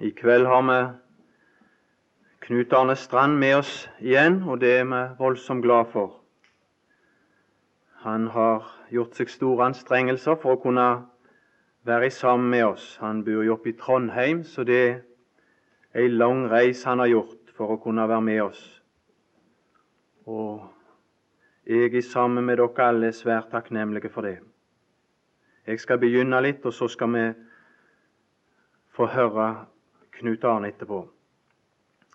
I kveld har vi Knut Arne Strand med oss igjen, og det er vi voldsomt glad for. Han har gjort seg store anstrengelser for å kunne være sammen med oss. Han bor jo oppe i Trondheim, så det er ei lang reis han har gjort for å kunne være med oss. Og jeg er sammen med dere alle svært takknemlige for det. Jeg skal begynne litt, og så skal vi få høre Knut Arne etterpå.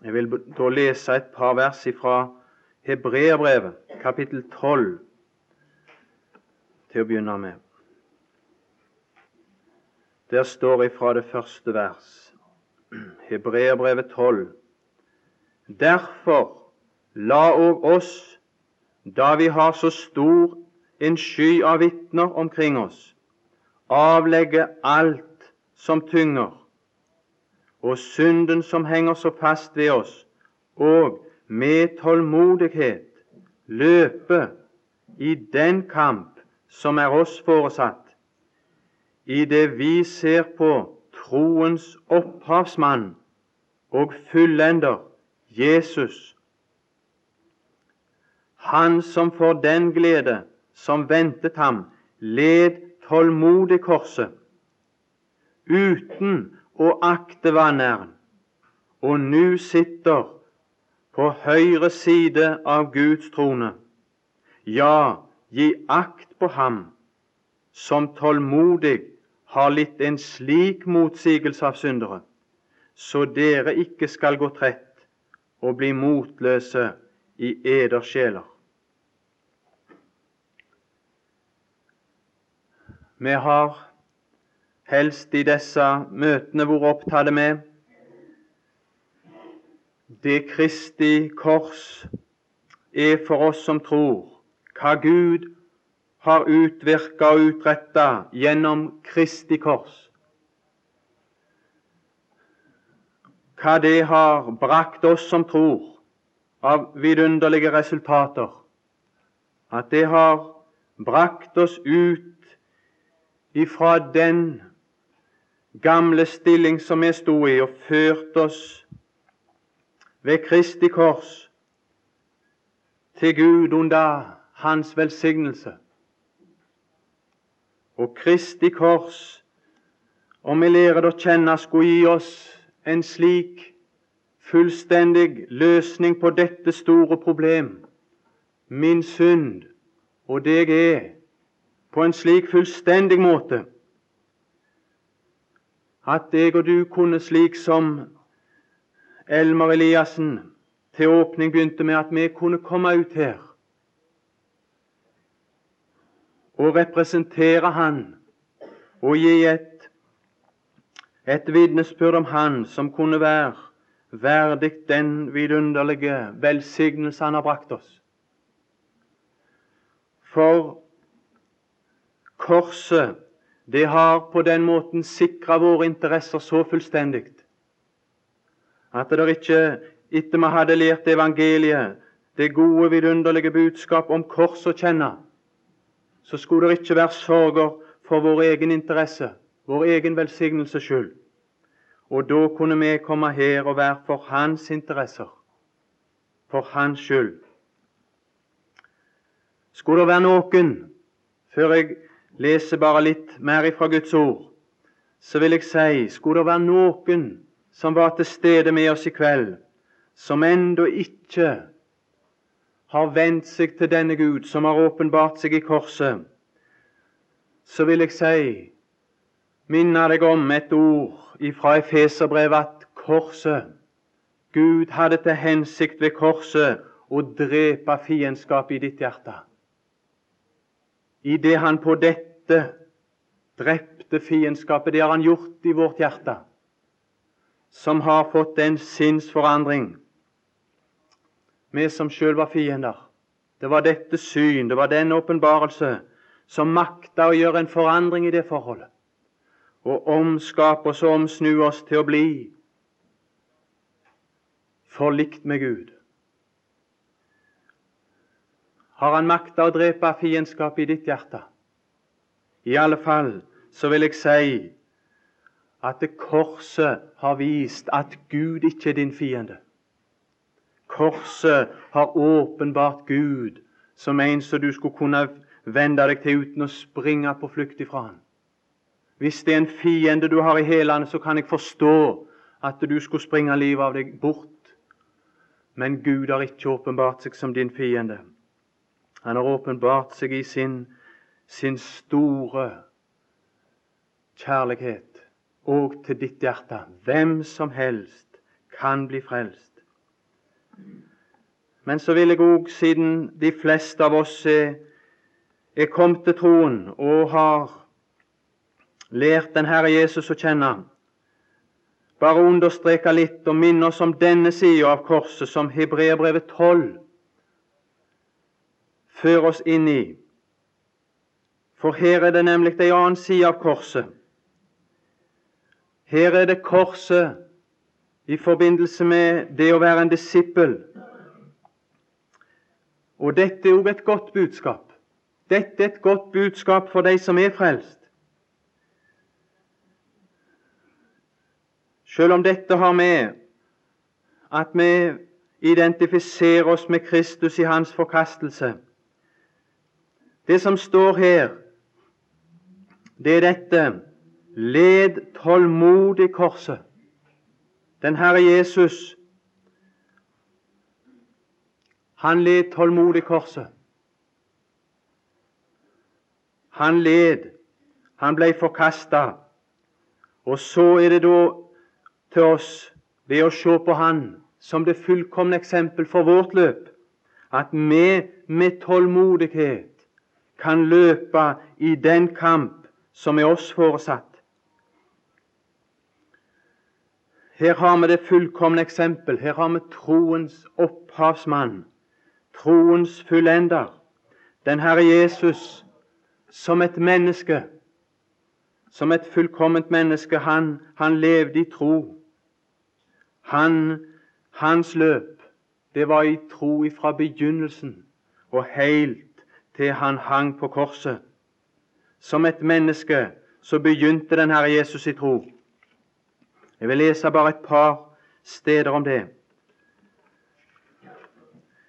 Jeg vil da lese et par vers fra Hebreerbrevet, kapittel 12, til å begynne med. Der står ifra det første vers, Hebreerbrevet 12. Derfor la òg oss, da vi har så stor en sky av vitner omkring oss, avlegge alt som tynger, og synden som henger så fast ved oss, og med tålmodighet løpe i den kamp som er oss foresatt, i det vi ser på troens opphavsmann og fullender, Jesus. Han som for den glede som ventet ham, led tålmodig korset, uten å akte vanæren, og nu sitter på høyre side av Guds trone. Ja, gi akt på ham som tålmodig har litt en slik motsigelse av syndere, så dere ikke skal gå trett og bli motløse i eders sjeler. Vi har helst i disse møtene vært opptatt med det Kristi kors er for oss som tror, hva Gud har utvirka og utretta gjennom Kristi kors. Hva det har brakt oss som tror av vidunderlige resultater. At det har brakt oss ut ifra den gamle stilling som vi sto i, og ført oss ved Kristi kors til Gud under Hans velsignelse. Og Kristi kors, om vi lærer å kjenne, skulle gi oss en slik fullstendig løsning på dette store problem, min synd og det jeg er, på en slik fullstendig måte at jeg og du kunne, slik som Elmer Eliassen til åpning begynte med, at vi kunne komme ut her og representere Han og gi et, et vitnesbyrd om Han som kunne være verdig den vidunderlige velsignelse Han har brakt oss. For Korset det har på den måten sikra våre interesser så fullstendig at det ikke, etter vi hadde lært evangeliet, det gode, vidunderlige budskap om kors å kjenne, så skulle det ikke være sorger for vår egen interesse, vår egen velsignelses skyld. Og da kunne vi komme her og være for hans interesser, for hans skyld. Skulle det være noen, før jeg leser bare litt mer ifra Guds ord, så vil jeg si skulle det være noen som var til stede med oss i kveld, som ennå ikke har vendt seg til denne Gud, som har åpenbart seg i korset, så vil jeg si minne deg om et ord ifra Efeserbrevet at korset Gud hadde til hensikt ved korset å drepe fiendskapet i ditt hjerte i det han på dette drepte fiendskapet. Det har han gjort i vårt hjerte, som har fått en sinnsforandring. Vi som sjøl var fiender. Det var dette syn, det var den åpenbarelse som makta å gjøre en forandring i det forholdet. Og omskape oss og omsnu oss til å bli forlikt med Gud. Har han makta å drepe fiendskap i ditt hjerte. I alle fall så vil jeg si at korset har vist at Gud ikke er din fiende. Korset har åpenbart Gud som en som du skulle kunne vende deg til uten å springe på flukt ifra han. Hvis det er en fiende du har i hælene, så kan jeg forstå at du skulle springe livet av deg bort. Men Gud har ikke åpenbart seg som din fiende. Han har åpenbart seg i sin, sin store kjærlighet og til ditt hjerte. Hvem som helst kan bli frelst. Men så vil jeg òg, siden de fleste av oss er, er kommet til troen og har lært den Herre Jesus å kjenne, bare understreke litt og minne oss om denne sida av korset som Hebreabrevet 12 fører oss inn i. For her er det nemlig ei annen side av korset. Her er det korset i forbindelse med det å være en disippel. Og dette er òg et godt budskap. Dette er et godt budskap for de som er frelst. Selv om dette har med at vi identifiserer oss med Kristus i hans forkastelse. Det som står her, det er dette Led tålmodig korset. Den Herre Jesus, han led tålmodig korset. Han led, han ble forkasta. Og så er det da til oss, ved å se på Han som det fullkomne eksempel for vårt løp, at vi med tålmodighet kan løpe i den kamp som er oss foresatt. Her har vi det fullkomne eksempel. Her har vi troens opphavsmann, troens fullender, den Herre Jesus, som et menneske. Som et fullkomment menneske. Han, han levde i tro. Han, hans løp, det var i tro ifra begynnelsen og helt til han hang på korset. Som et menneske så begynte den Herre Jesus i tro. Jeg vil lese bare et par steder om det.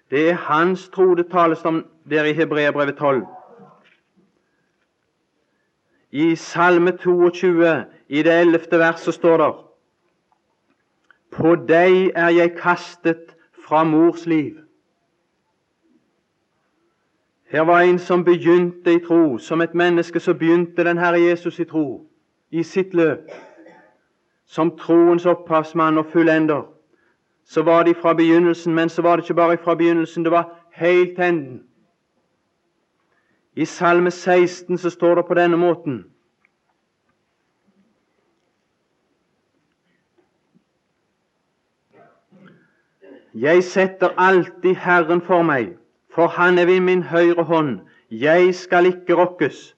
Det er hans tro det tales om der i Hebreabrevet 12. I Salme 22, i det ellevte verset, står det På deg er jeg kastet fra mors liv. Her var en som begynte i tro, som et menneske så begynte den Herre Jesus i tro, i sitt løp. Som troens opphavsmann og fullender, så var de fra begynnelsen, men så var det ikke bare fra begynnelsen, det var helt enden. I Salme 16 så står det på denne måten. Jeg setter alltid Herren for meg, for Han er ved min høyre hånd. Jeg skal ikke rokkes.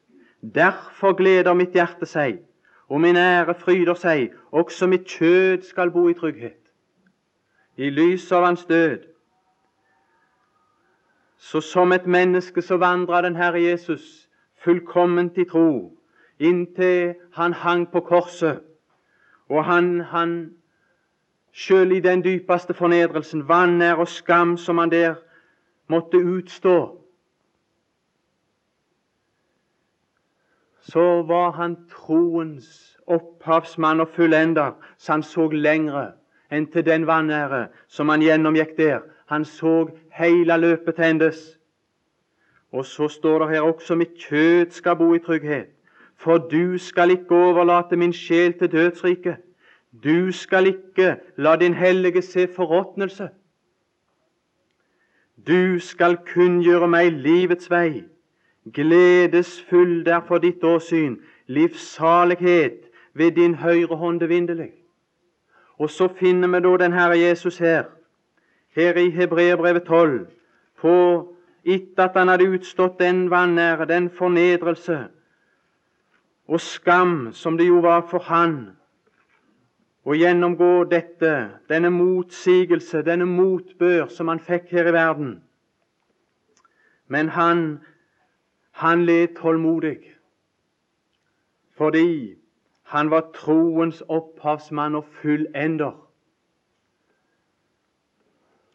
Derfor gleder mitt hjerte seg og min ære fryder seg, også mitt kjød skal bo i trygghet. I lys av hans død. Så som et menneske så vandra den Herre Jesus fullkomment i tro, inntil han hang på korset, og han, han sjøl i den dypeste fornedrelsen, vanære og skam som han der måtte utstå, så var han troens opphavsmann og fullender, så han så lengre enn til den vanære som han gjennomgikk der. Han så hele løpet til endes. Og så står det her også mitt kjød skal bo i trygghet. For du skal ikke overlate min sjel til dødsriket. Du skal ikke la din hellige se forråtnelse. Du skal kunngjøre meg livets vei Gledesfull der for ditt åsyn, livssalighet ved din høyre hånd evinnelig. Og så finner vi da den Herre Jesus her, her i Hebreerbrevet 12, på etter at han hadde utstått den vanære, den fornedrelse og skam som det jo var for han å gjennomgå dette, denne motsigelse, denne motbør som han fikk her i verden. Men han han led tålmodig fordi Han var troens opphavsmann og fullender.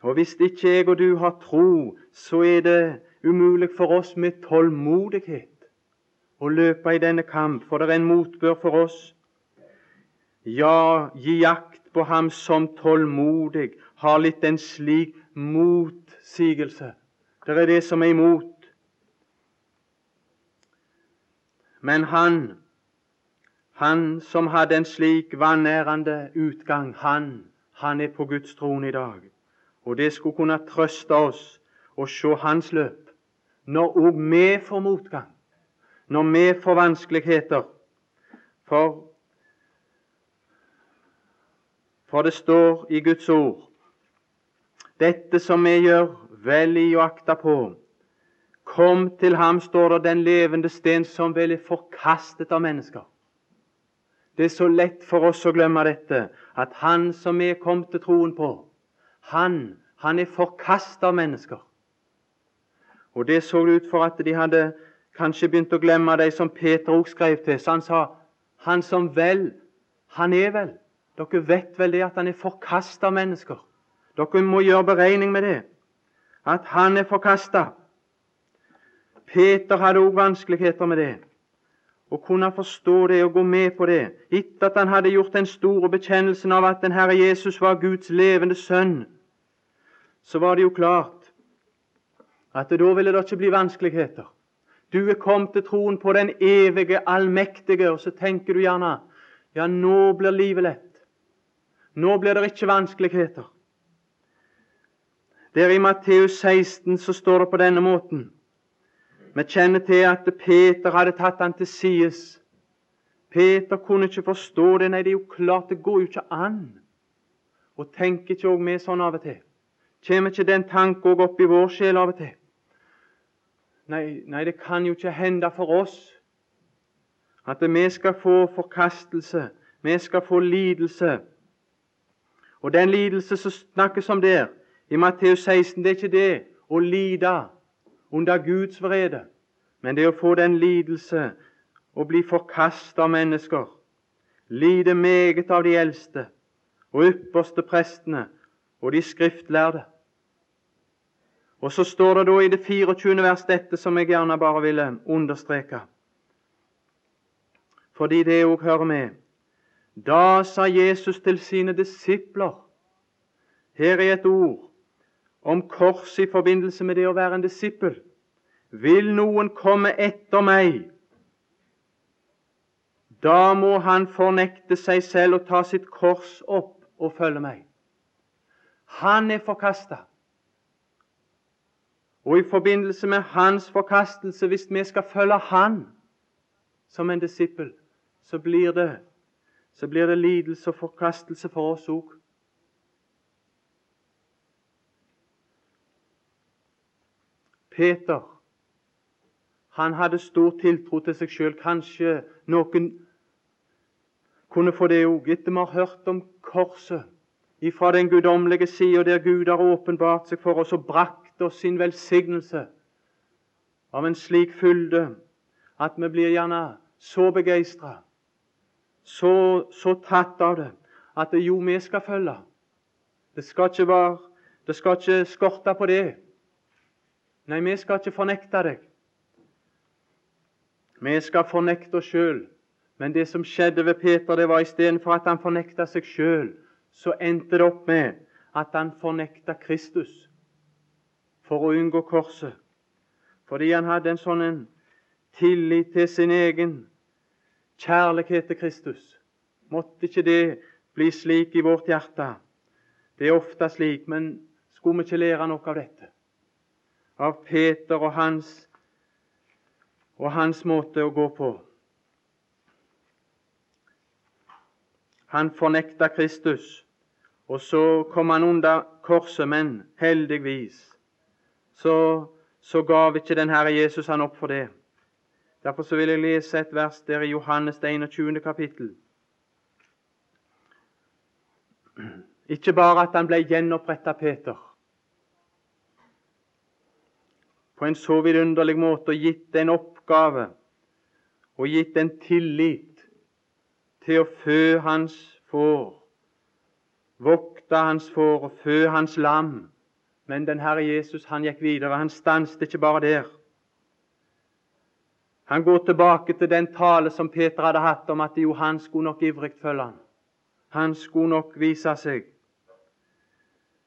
Og Hvis ikke jeg og du har tro, så er det umulig for oss med tålmodighet å løpe i denne kamp, for det er en motbør for oss. Ja, gi jakt på ham som tålmodig har litt en slik motsigelse. Det er det som er imot. Men han, han som hadde en slik vanærende utgang, han, han er på Guds trone i dag. Og det skulle kunne trøste oss å se hans løp når òg vi får motgang, når vi får vanskeligheter. For, for det står i Guds ord dette som vi gjør vel i å akte på. Kom til ham, står det, den levende sten som vel er forkastet av mennesker. Det er så lett for oss å glemme dette, at han som vi kommet til troen på, han, han er forkastet av mennesker. Og Det så det ut for at de hadde kanskje begynt å glemme de som Peter også skrev til. Så han sa han som vel, han er vel. Dere vet vel det at han er forkasta mennesker. Dere må gjøre beregning med det. At han er forkasta. Peter hadde også vanskeligheter med det. Å kunne forstå det og gå med på det, etter at han hadde gjort den store bekjennelsen av at den Herre Jesus var Guds levende sønn, så var det jo klart at da ville det ikke bli vanskeligheter. Du er kommet til troen på den evige, allmektige, og så tenker du gjerne ja, nå blir livet lett. Nå blir det ikke vanskeligheter. Der i Matteus 16 så står det på denne måten Vi kjenner til at Peter hadde tatt han til sides. Peter kunne ikke forstå det. Nei, det er jo klart, det går jo ikke an. Og tenker ikke òg vi sånn av og til? Kommer ikke den tanken òg opp i vår sjel av og til? Nei, nei, det kan jo ikke hende for oss at vi skal få forkastelse, vi skal få lidelse. Og den lidelse som snakkes om der i Matteus 16, det er ikke det å lide under Guds vrede, men det å få den lidelse å bli forkasta av mennesker, lide meget av de eldste og ypperste prestene og de skriftlærde. Og så står det da i det 24. vers dette som jeg gjerne bare ville understreke. Fordi det òg hører med. Da sa Jesus til sine disipler Her er et ord om kors i forbindelse med det å være en disippel. Vil noen komme etter meg, da må han fornekte seg selv og ta sitt kors opp og følge meg. Han er forkasta. Og i forbindelse med hans forkastelse, hvis vi skal følge han som en disippel, så blir det, så blir det lidelse og forkastelse for oss òg. Peter han hadde stor tiltro til seg sjøl. Kanskje noen kunne få det òg, etter vi har hørt om korset ifra den guddommelige sida, der Gud har åpenbart seg for oss og brakt oss sin velsignelse av en slik fylde at vi blir gjerne så begeistra, så, så, tatt av det, at jo vi skal følge. Det skal ikke være, det skal ikke skorte på det. Nei, vi skal ikke fornekte deg. Vi skal fornekte oss sjøl. Men det som skjedde ved Peter, det var istedenfor at han fornekta seg sjøl, så endte det opp med at han fornekta Kristus for å unngå korset. Fordi han hadde en sånn tillit til sin egen kjærlighet til Kristus. Måtte ikke det bli slik i vårt hjerte. Det er ofte slik, men skulle vi ikke lære noe av dette? Av Peter og hans, og hans måte å gå på. Han fornekta Kristus, og så kom han under korset, men heldigvis så, så gav ikke den Herre Jesus han opp for det. Derfor så vil jeg lese et vers der i Johannes 21. kapittel. Ikke bare at han ble gjenoppretta Peter på en så vidunderlig måte og gitt en oppgave og gitt en tillit til å fø hans får, vokte hans får og fø hans lam. Men den Herre Jesus han gikk videre. Han stanset ikke bare der. Han går tilbake til den tale som Peter hadde hatt om at jo, han skulle nok ivrig følge han. Han skulle nok vise seg.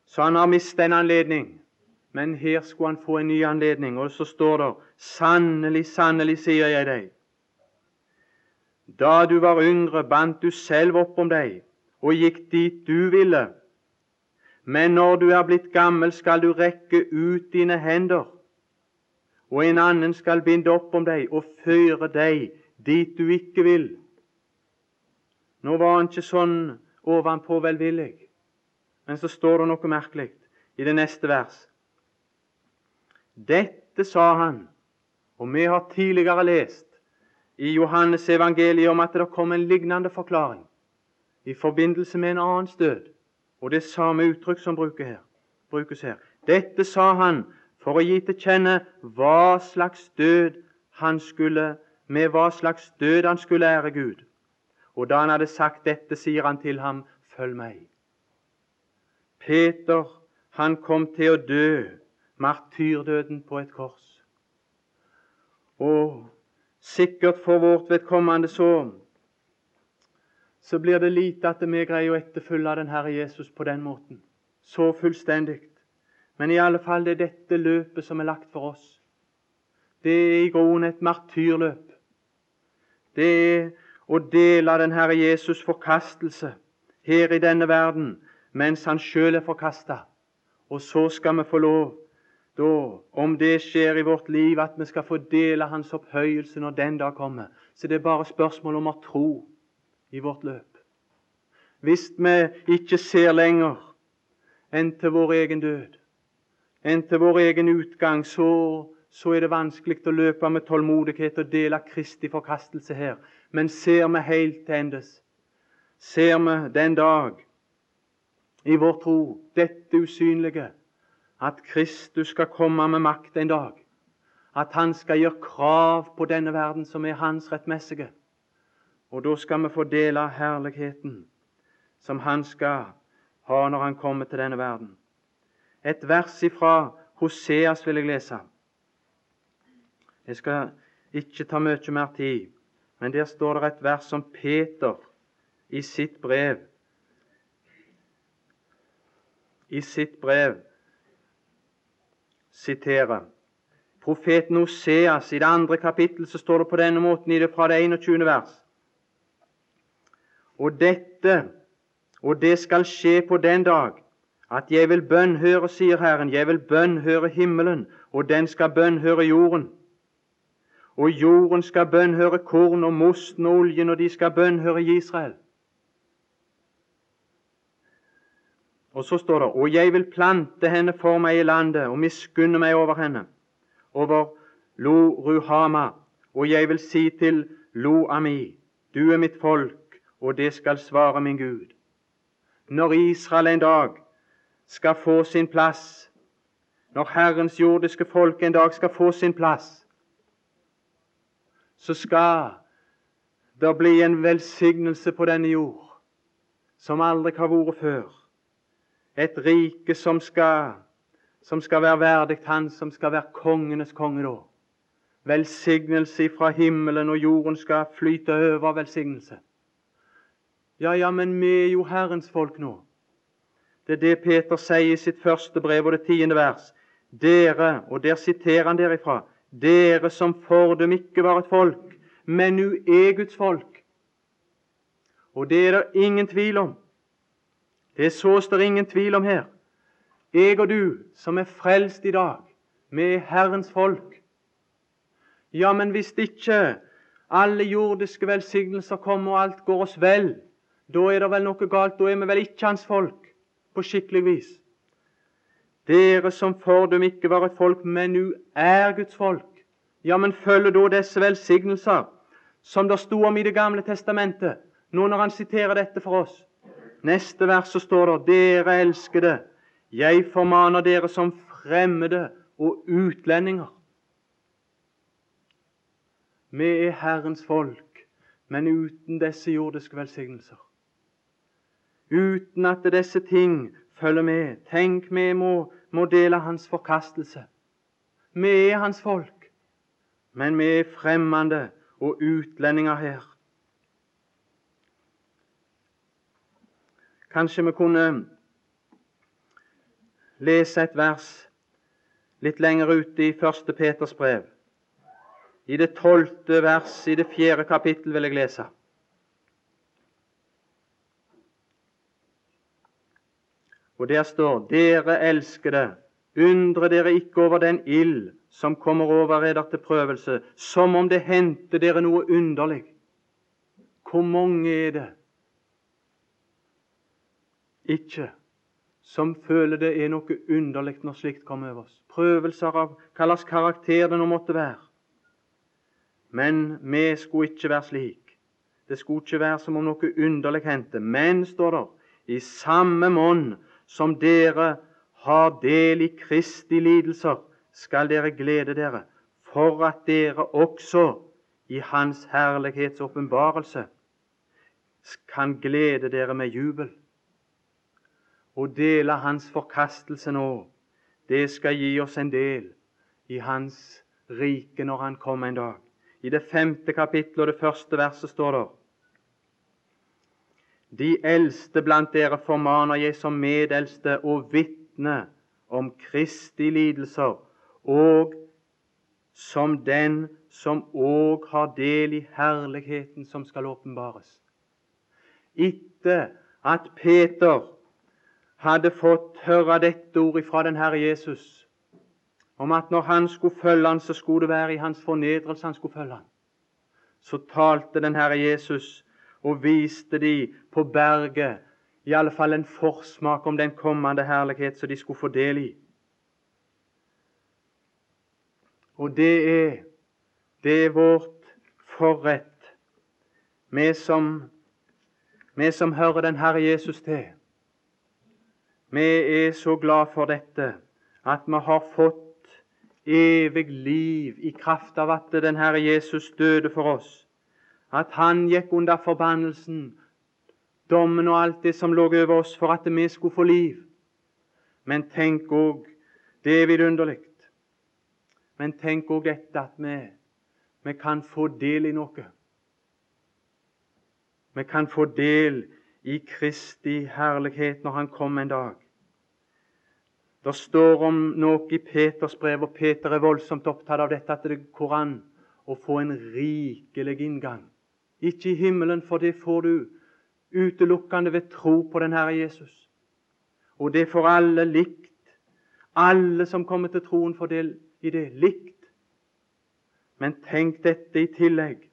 Så han har mistet en anledning, men her skulle han få en ny anledning. Og så står det Sannelig, sannelig, sier jeg deg. Da du var yngre, bandt du selv opp om deg og gikk dit du ville. Men når du er blitt gammel, skal du rekke ut dine hender, og en annen skal binde opp om deg og føre deg dit du ikke vil. Nå var han ikke sånn ovenpå velvillig, men så står det noe merkelig i det neste vers. Dette sa han, og vi har tidligere lest i Johannes evangeliet om at det kom en lignende forklaring i forbindelse med en annens død. Og det samme uttrykk som brukes her. Dette sa han for å gi til kjenne hva slags død han skulle, med hva slags død han skulle ære Gud. Og da han hadde sagt dette, sier han til ham, følg meg. Peter, han kom til å dø martyrdøden på et kors. Og sikkert for vårt vedkommende så så blir det lite at vi greier å etterfølge den Herre Jesus på den måten. Så fullstendig. Men i alle fall det er dette løpet som er lagt for oss. Det er i grunnen et martyrløp. Det er å dele den Herre Jesus' forkastelse her i denne verden mens han sjøl er forkasta. Og så skal vi få lov, da, om det skjer i vårt liv, at vi skal få dele hans opphøyelse når den dag kommer. Så det er bare spørsmål om å tro i vårt løp. Hvis vi ikke ser lenger enn til vår egen død, enn til vår egen utgang, så, så er det vanskelig å løpe med tålmodighet og dele Kristi forkastelse her. Men ser vi helt til endes, ser vi den dag i vår tro, dette usynlige, at Kristus skal komme med makt en dag, at Han skal gjøre krav på denne verden som er Hans rettmessige. Og da skal vi få dele herligheten som han skal ha når han kommer til denne verden. Et vers ifra Hoseas vil jeg lese. Jeg skal ikke ta mye mer tid, men der står det et vers som Peter i sitt brev i sitt brev siterer. Profeten Hoseas, i det andre kapittelet så står det på denne måten i det fra det 21. vers. Og dette, og det skal skje på den dag, at jeg vil bønnhøre, sier Herren, jeg vil bønnhøre himmelen, og den skal bønnhøre jorden. Og jorden skal bønnhøre korn og mosten og oljen, og de skal bønnhøre Israel. Og så står det Og jeg vil plante henne for meg i landet og miskunne meg over henne, over Lo Ruhama, og jeg vil si til Lo Ami, du er mitt folk, og det skal svare min Gud. Når Israel en dag skal få sin plass, når Herrens jordiske folk en dag skal få sin plass, så skal det bli en velsignelse på denne jord som aldri har vært før. Et rike som skal, som skal være verdig Han som skal være kongenes konge da. Velsignelse fra himmelen og jorden skal flyte over velsignelse. Ja, ja, men vi er jo Herrens folk nå. Det er det Peter sier i sitt første brev og det tiende vers. Dere, og der siterer han derifra, dere som fordum ikke var et folk, men nu er Guds folk. Og det er det ingen tvil om. Det sås det ingen tvil om her. Jeg og du som er frelst i dag, vi er Herrens folk. Ja, men hvis ikke alle jordiske velsignelser kommer og alt går oss vel, da er det vel noe galt. Da er vi vel ikke hans folk på skikkelig vis. Dere som fordum ikke var et folk, men nu er Guds folk. Ja, men følger da disse velsignelser som det sto om i Det gamle testamentet, nå når han siterer dette for oss? Neste vers så står det Dere elskede, jeg formaner dere som fremmede og utlendinger. Vi er Herrens folk men uten disse jordiske velsignelser. Uten at disse ting følger med. Tenk, vi må, må dele hans forkastelse. Vi er hans folk, men vi er fremmede og utlendinger her. Kanskje vi kunne lese et vers litt lenger ute i første Peters brev. I det tolvte vers i det fjerde kapittel vil jeg lese. Og der står:" Dere elskede, undre dere ikke over den ild som kommer over eder til prøvelse, som om det hendte dere noe underlig. Hvor mange er det ikke som føler det er noe underlig når slikt kommer over oss? Prøvelser av hva slags karakter det nå måtte være. Men vi skulle ikke være slik. Det skulle ikke være som om noe underlig hendte. Men, står det, i samme monn som dere har del i Kristi lidelser, skal dere glede dere, for at dere også i Hans herlighets åpenbarelse kan glede dere med jubel. Å dele Hans forkastelse nå, det skal gi oss en del i Hans rike når Han kommer en dag. I det femte kapittelet og det første verset står det de eldste blant dere formaner jeg som medeldste og vitne om Kristi lidelser, og som den som òg har del i herligheten som skal åpenbares. Etter at Peter hadde fått høre dette ordet fra den Herre Jesus, om at når han skulle følge han, så skulle det være i hans fornedrelse han skulle følge han, så talte den Herre Jesus og viste de på berget i alle fall en forsmak om den kommende herlighet som de skulle få del i. Og det er, det er vårt forrett, vi som, vi som hører den Herre Jesus til. Vi er så glad for dette, at vi har fått evig liv i kraft av at den Herre Jesus døde for oss at han gikk under forbannelsen, dommen og alt det som lå over oss, for at vi skulle få liv. Men tenk òg det er vidunderlig. Men tenk òg dette at vi, vi kan få del i noe. Vi kan få del i Kristi herlighet når Han kommer en dag. Det står om noe i Peters brev, og Peter er voldsomt opptatt av dette, at det går an å få en rikelig inngang ikke i himmelen, for det får du utelukkende ved tro på den Herre Jesus. Og det får alle likt. Alle som kommer til troen, får del i det likt. Men tenk dette i tillegg.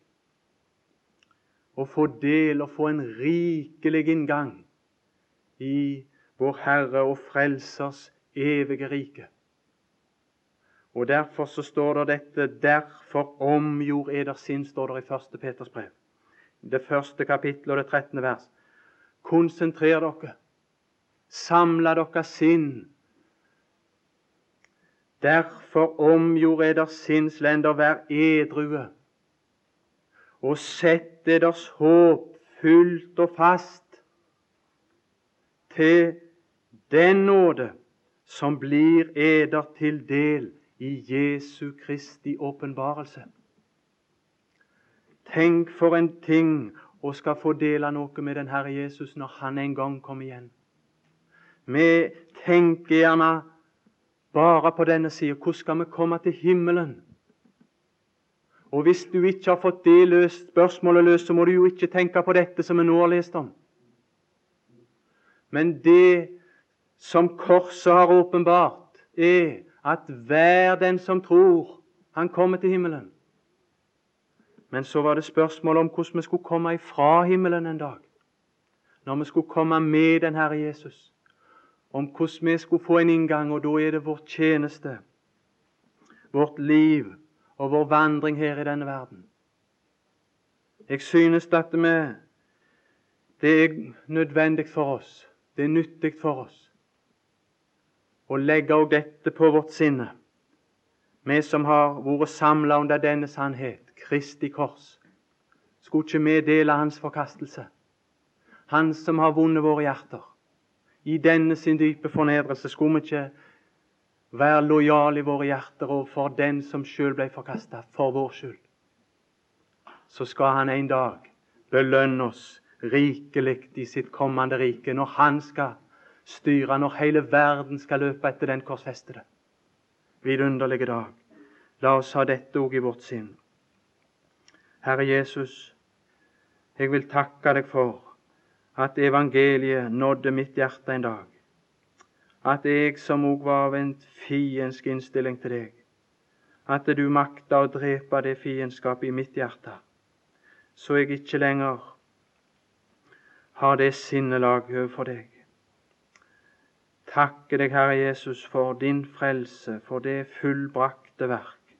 Å få del og få en rikelig inngang i vår Herre og Frelsers evige rike. Og Derfor så står det dette 'Derfor omgjorde eder sinn', står det i 1. Peters brev det første kapittelet og det trettende vers. Konsentrer dere. Samle dere sinn. Derfor omgjorde eder sinnslender hver edrue, og sett eders håp fullt og fast til den nåde som blir eder til del i Jesu Kristi åpenbarelse. Tenk for en ting å skal få dele noe med den Herre Jesus når Han en gang kommer igjen. Vi tenker gjerne bare på denne sida. Hvordan skal vi komme til himmelen? Og Hvis du ikke har fått det løst, spørsmålet løst, så må du jo ikke tenke på dette som vi nå har lest om. Men det som korset har åpenbart, er at hver den som tror, han kommer til himmelen. Men så var det spørsmål om hvordan vi skulle komme ifra himmelen en dag. Når vi skulle komme med den Herre Jesus. Om hvordan vi skulle få en inngang, og da er det vår tjeneste, vårt liv og vår vandring her i denne verden. Jeg synes at vi, det er nødvendig for oss, det er nyttig for oss, å legge også dette på vårt sinne, vi som har vært samla under denne sannhet. Kristi kors, skulle ikke vi dele hans forkastelse. Han som har vunnet våre hjerter. I denne sin dype fornedrelse skulle vi ikke være lojale i våre hjerter overfor den som sjøl ble forkasta, for vår skyld. Så skal han en dag belønne oss rikelig i sitt kommende rike, når han skal styre, når hele verden skal løpe etter den korsfestede. Vidunderlige dag. La oss ha dette òg i vårt sinn. Herre Jesus, jeg vil takke deg for at evangeliet nådde mitt hjerte en dag. At jeg som òg var av en fiendsk innstilling til deg, at du makta å drepe det fiendskapet i mitt hjerte, så jeg ikke lenger har det sinnelag overfor deg. Takke deg, Herre Jesus, for din frelse, for det fullbrakte verk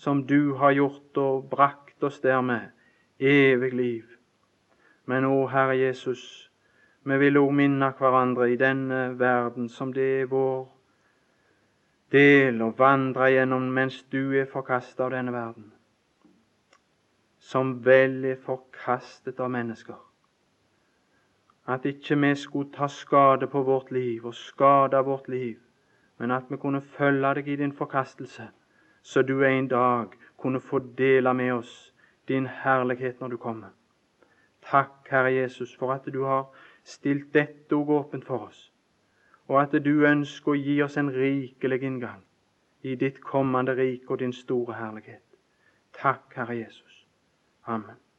som du har gjort og brakt oss dermed evig liv. Men å, Herre Jesus, vi vil òg minne hverandre i denne verden som det er vår del å vandre gjennom mens du er forkasta av denne verden, som vel er forkastet av mennesker at ikke vi skulle ta skade på vårt liv og skade vårt liv, men at vi kunne følge deg i din forkastelse, så du en dag kunne få dele med oss din herlighet når du kommer. Takk, Herre Jesus, for at du har stilt dette òg åpent for oss, og at du ønsker å gi oss en rikelig inngang i ditt kommende rike og din store herlighet. Takk, Herre Jesus. Amen.